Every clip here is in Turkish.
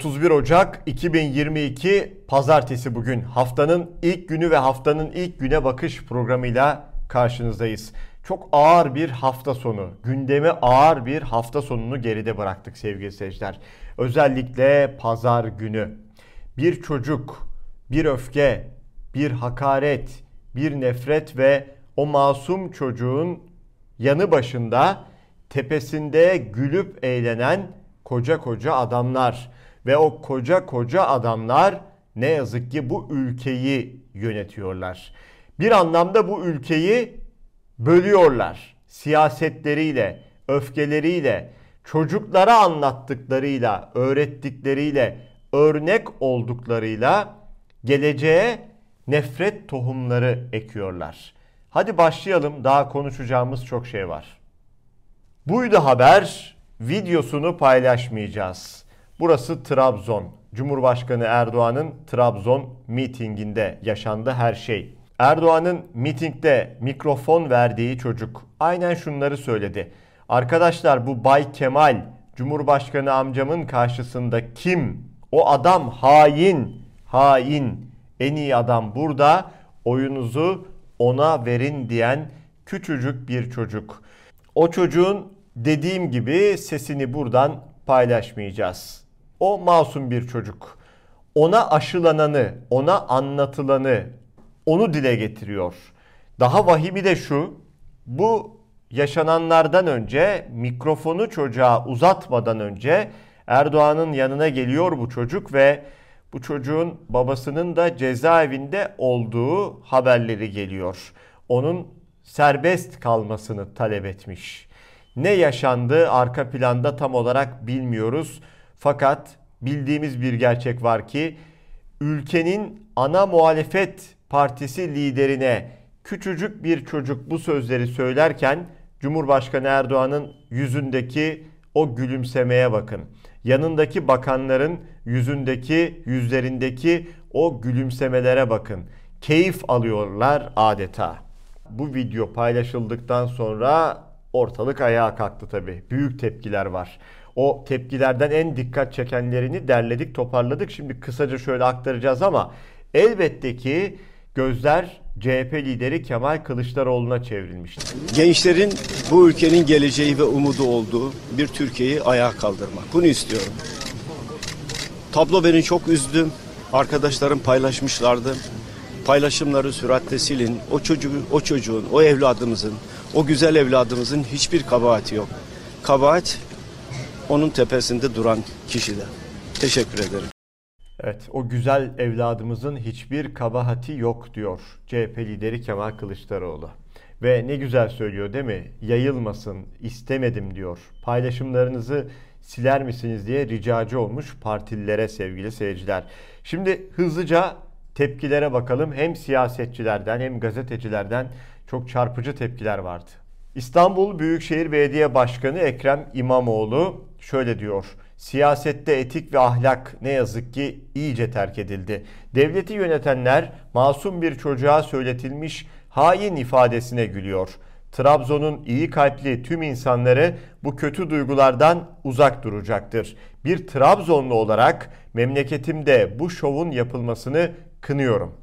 31 Ocak 2022 Pazartesi bugün. Haftanın ilk günü ve haftanın ilk güne bakış programıyla karşınızdayız. Çok ağır bir hafta sonu, gündeme ağır bir hafta sonunu geride bıraktık sevgili seyirciler. Özellikle pazar günü. Bir çocuk, bir öfke, bir hakaret, bir nefret ve o masum çocuğun yanı başında tepesinde gülüp eğlenen koca koca adamlar ve o koca koca adamlar ne yazık ki bu ülkeyi yönetiyorlar. Bir anlamda bu ülkeyi bölüyorlar. Siyasetleriyle, öfkeleriyle, çocuklara anlattıklarıyla, öğrettikleriyle, örnek olduklarıyla geleceğe nefret tohumları ekiyorlar. Hadi başlayalım. Daha konuşacağımız çok şey var. Buydu haber. Videosunu paylaşmayacağız. Burası Trabzon. Cumhurbaşkanı Erdoğan'ın Trabzon mitinginde yaşandı her şey. Erdoğan'ın mitingde mikrofon verdiği çocuk aynen şunları söyledi. Arkadaşlar bu Bay Kemal Cumhurbaşkanı amcamın karşısında kim? O adam hain, hain. En iyi adam burada. Oyunuzu ona verin diyen küçücük bir çocuk. O çocuğun dediğim gibi sesini buradan paylaşmayacağız. O masum bir çocuk. Ona aşılananı, ona anlatılanı, onu dile getiriyor. Daha vahimi de şu. Bu yaşananlardan önce mikrofonu çocuğa uzatmadan önce Erdoğan'ın yanına geliyor bu çocuk ve bu çocuğun babasının da cezaevinde olduğu haberleri geliyor. Onun serbest kalmasını talep etmiş. Ne yaşandı arka planda tam olarak bilmiyoruz. Fakat bildiğimiz bir gerçek var ki ülkenin ana muhalefet partisi liderine küçücük bir çocuk bu sözleri söylerken Cumhurbaşkanı Erdoğan'ın yüzündeki o gülümsemeye bakın. Yanındaki bakanların yüzündeki, yüzlerindeki o gülümsemelere bakın. Keyif alıyorlar adeta. Bu video paylaşıldıktan sonra ortalık ayağa kalktı tabii. Büyük tepkiler var. O tepkilerden en dikkat çekenlerini derledik, toparladık. Şimdi kısaca şöyle aktaracağız ama elbette ki gözler CHP lideri Kemal Kılıçdaroğlu'na çevrilmişti. Gençlerin bu ülkenin geleceği ve umudu olduğu bir Türkiye'yi ayağa kaldırmak. Bunu istiyorum. Tablo beni çok üzdü. Arkadaşlarım paylaşmışlardı. Paylaşımları süratle silin. O çocuğun, o çocuğun, o evladımızın, o güzel evladımızın hiçbir kabahati yok. Kabahat onun tepesinde duran kişide. Teşekkür ederim. Evet, o güzel evladımızın hiçbir kabahati yok diyor CHP lideri Kemal Kılıçdaroğlu. Ve ne güzel söylüyor değil mi? Yayılmasın, istemedim diyor. Paylaşımlarınızı siler misiniz diye ricacı olmuş partililere sevgili seyirciler. Şimdi hızlıca tepkilere bakalım. Hem siyasetçilerden hem gazetecilerden çok çarpıcı tepkiler vardı. İstanbul Büyükşehir Belediye Başkanı Ekrem İmamoğlu şöyle diyor. Siyasette etik ve ahlak ne yazık ki iyice terk edildi. Devleti yönetenler masum bir çocuğa söyletilmiş hain ifadesine gülüyor. Trabzon'un iyi kalpli tüm insanları bu kötü duygulardan uzak duracaktır. Bir Trabzonlu olarak memleketimde bu şovun yapılmasını kınıyorum.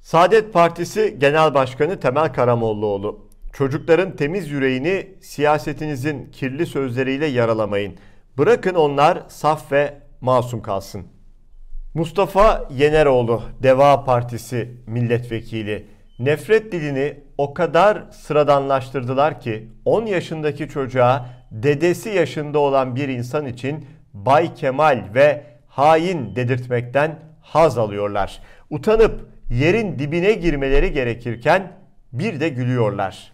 Saadet Partisi Genel Başkanı Temel Karamollaoğlu Çocukların temiz yüreğini siyasetinizin kirli sözleriyle yaralamayın. Bırakın onlar saf ve masum kalsın. Mustafa Yeneroğlu, Deva Partisi milletvekili. Nefret dilini o kadar sıradanlaştırdılar ki 10 yaşındaki çocuğa dedesi yaşında olan bir insan için Bay Kemal ve hain dedirtmekten haz alıyorlar. Utanıp yerin dibine girmeleri gerekirken bir de gülüyorlar.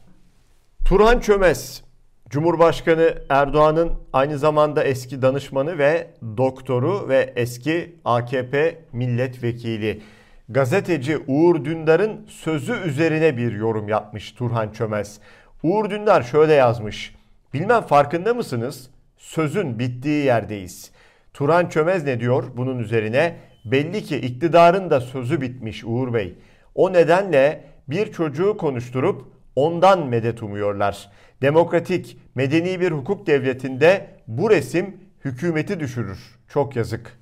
Turhan Çömez, Cumhurbaşkanı Erdoğan'ın aynı zamanda eski danışmanı ve doktoru ve eski AKP milletvekili. Gazeteci Uğur Dündar'ın sözü üzerine bir yorum yapmış Turhan Çömez. Uğur Dündar şöyle yazmış. Bilmem farkında mısınız? Sözün bittiği yerdeyiz. Turhan Çömez ne diyor bunun üzerine? Belli ki iktidarın da sözü bitmiş Uğur Bey. O nedenle bir çocuğu konuşturup ondan medet umuyorlar. Demokratik, medeni bir hukuk devletinde bu resim hükümeti düşürür. Çok yazık.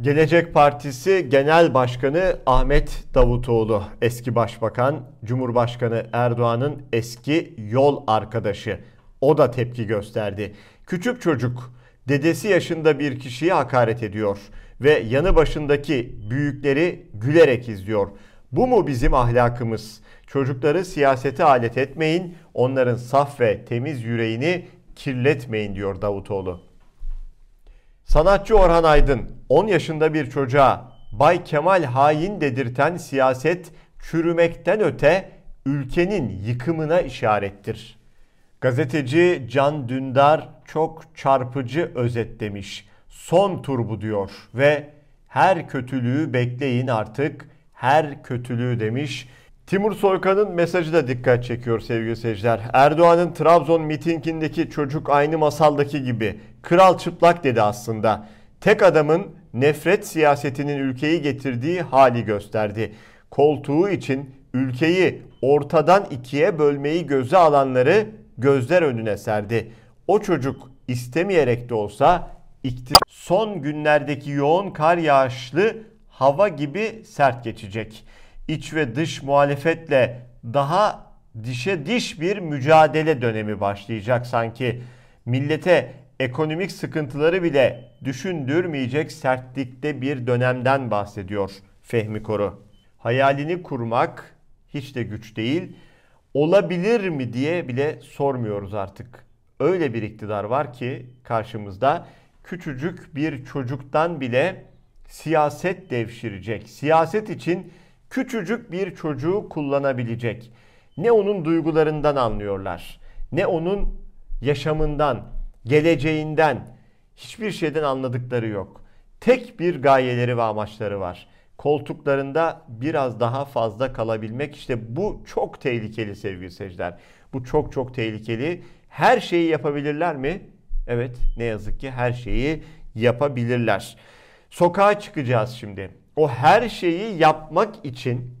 Gelecek Partisi Genel Başkanı Ahmet Davutoğlu, eski başbakan, Cumhurbaşkanı Erdoğan'ın eski yol arkadaşı. O da tepki gösterdi. Küçük çocuk dedesi yaşında bir kişiyi hakaret ediyor ve yanı başındaki büyükleri gülerek izliyor. Bu mu bizim ahlakımız? Çocukları siyasete alet etmeyin, onların saf ve temiz yüreğini kirletmeyin diyor Davutoğlu. Sanatçı Orhan Aydın 10 yaşında bir çocuğa Bay Kemal hain dedirten siyaset çürümekten öte ülkenin yıkımına işarettir. Gazeteci Can Dündar çok çarpıcı özetlemiş. Son tur bu diyor ve her kötülüğü bekleyin artık her kötülüğü demiş. Timur Soykan'ın mesajı da dikkat çekiyor sevgili seyirciler. Erdoğan'ın Trabzon mitingindeki çocuk aynı masaldaki gibi kral çıplak dedi aslında. Tek adamın nefret siyasetinin ülkeyi getirdiği hali gösterdi. Koltuğu için ülkeyi ortadan ikiye bölmeyi göze alanları gözler önüne serdi. O çocuk istemeyerek de olsa iktidar son günlerdeki yoğun kar yağışlı hava gibi sert geçecek. İç ve dış muhalefetle daha dişe diş bir mücadele dönemi başlayacak sanki. Millete ekonomik sıkıntıları bile düşündürmeyecek sertlikte bir dönemden bahsediyor Fehmi Koru. Hayalini kurmak hiç de güç değil. Olabilir mi diye bile sormuyoruz artık. Öyle bir iktidar var ki karşımızda küçücük bir çocuktan bile siyaset devşirecek. Siyaset için küçücük bir çocuğu kullanabilecek. Ne onun duygularından anlıyorlar, ne onun yaşamından, geleceğinden, hiçbir şeyden anladıkları yok. Tek bir gayeleri ve amaçları var. Koltuklarında biraz daha fazla kalabilmek işte bu çok tehlikeli sevgili seyirciler. Bu çok çok tehlikeli. Her şeyi yapabilirler mi? Evet ne yazık ki her şeyi yapabilirler. Sokağa çıkacağız şimdi. O her şeyi yapmak için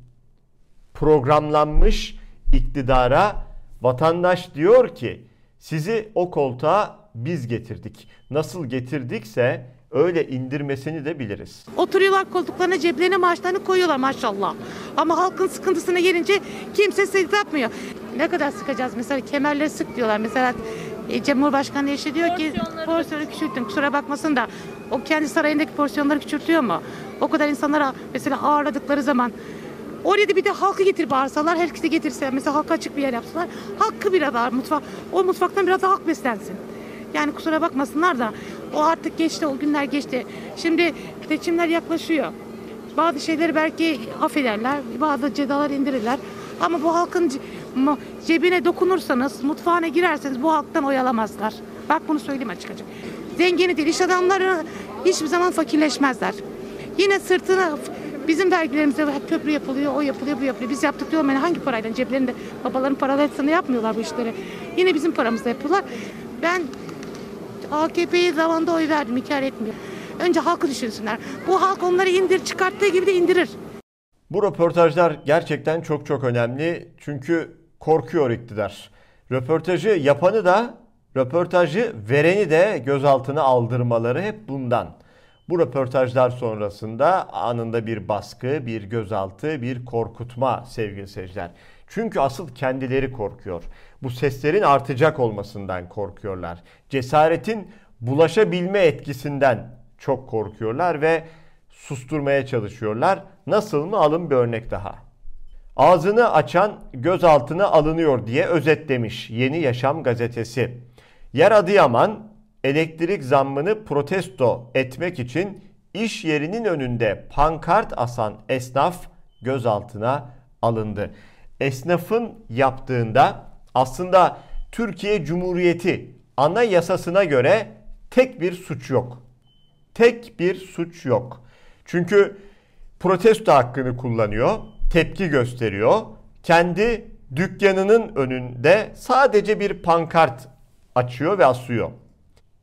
programlanmış iktidara vatandaş diyor ki sizi o koltuğa biz getirdik. Nasıl getirdikse öyle indirmesini de biliriz. Oturuyorlar koltuklarına ceplerine maaşlarını koyuyorlar maşallah. Ama halkın sıkıntısına gelince kimse sık yapmıyor. Ne kadar sıkacağız mesela kemerleri sık diyorlar. Mesela e, Cumhurbaşkanı eşi diyor ki porsiyonu küçültün kusura bakmasın da o kendi sarayındaki porsiyonları küçültüyor mu? O kadar insanlara mesela ağırladıkları zaman Oraya da bir de halkı getir bağırsalar, herkesi getirse, mesela halka açık bir yer yapsalar, hakkı biraz daha mutfak, o mutfaktan biraz daha halk beslensin. Yani kusura bakmasınlar da o artık geçti, o günler geçti. Şimdi seçimler yaklaşıyor. Bazı şeyleri belki affederler, bazı cezalar indirirler. Ama bu halkın cebine dokunursanız, mutfağına girerseniz bu halktan oyalamazlar. Bak bunu söyleyeyim açık açık. Zengini değil, iş adamları hiçbir zaman fakirleşmezler. Yine sırtına bizim vergilerimizde köprü yapılıyor, o yapılıyor, bu yapılıyor. Biz yaptık diyorum yani hangi parayla ceplerinde babaların paralarını yapmıyorlar bu işleri. Yine bizim paramızla yapıyorlar. Ben AKP'ye zamanda oy verdim, hikaye etmiyor. Önce halkı düşünsünler. Bu halk onları indir çıkarttığı gibi de indirir. Bu röportajlar gerçekten çok çok önemli. Çünkü korkuyor iktidar. Röportajı yapanı da röportajı vereni de gözaltına aldırmaları hep bundan. Bu röportajlar sonrasında anında bir baskı, bir gözaltı, bir korkutma sevgili seyirciler. Çünkü asıl kendileri korkuyor. Bu seslerin artacak olmasından korkuyorlar. Cesaretin bulaşabilme etkisinden çok korkuyorlar ve susturmaya çalışıyorlar. Nasıl mı? Alın bir örnek daha. Ağzını açan gözaltına alınıyor diye özetlemiş Yeni Yaşam gazetesi. Yer Adıyaman elektrik zammını protesto etmek için iş yerinin önünde pankart asan esnaf gözaltına alındı. Esnafın yaptığında aslında Türkiye Cumhuriyeti anayasasına göre tek bir suç yok. Tek bir suç yok. Çünkü protesto hakkını kullanıyor, tepki gösteriyor. Kendi dükkanının önünde sadece bir pankart açıyor ve asıyor.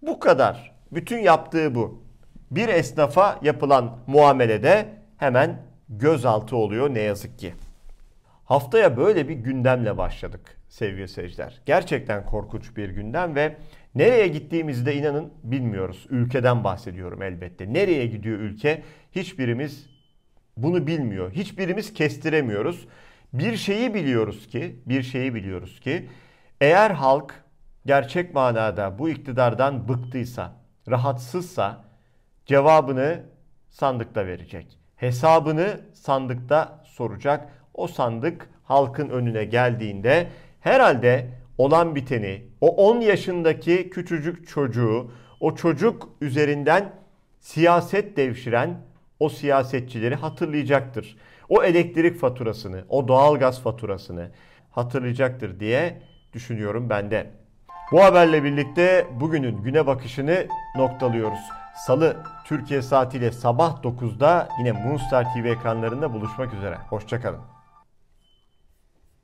Bu kadar. Bütün yaptığı bu. Bir esnafa yapılan muamelede hemen gözaltı oluyor ne yazık ki. Haftaya böyle bir gündemle başladık sevgili seyirciler. Gerçekten korkunç bir gündem ve Nereye gittiğimizi de inanın bilmiyoruz. Ülkeden bahsediyorum elbette. Nereye gidiyor ülke? Hiçbirimiz bunu bilmiyor. Hiçbirimiz kestiremiyoruz. Bir şeyi biliyoruz ki, bir şeyi biliyoruz ki eğer halk gerçek manada bu iktidardan bıktıysa, rahatsızsa cevabını sandıkta verecek. Hesabını sandıkta soracak. O sandık halkın önüne geldiğinde herhalde olan biteni, o 10 yaşındaki küçücük çocuğu, o çocuk üzerinden siyaset devşiren o siyasetçileri hatırlayacaktır. O elektrik faturasını, o doğalgaz faturasını hatırlayacaktır diye düşünüyorum ben de. Bu haberle birlikte bugünün güne bakışını noktalıyoruz. Salı Türkiye saatiyle sabah 9'da yine Moonstar TV ekranlarında buluşmak üzere. Hoşçakalın.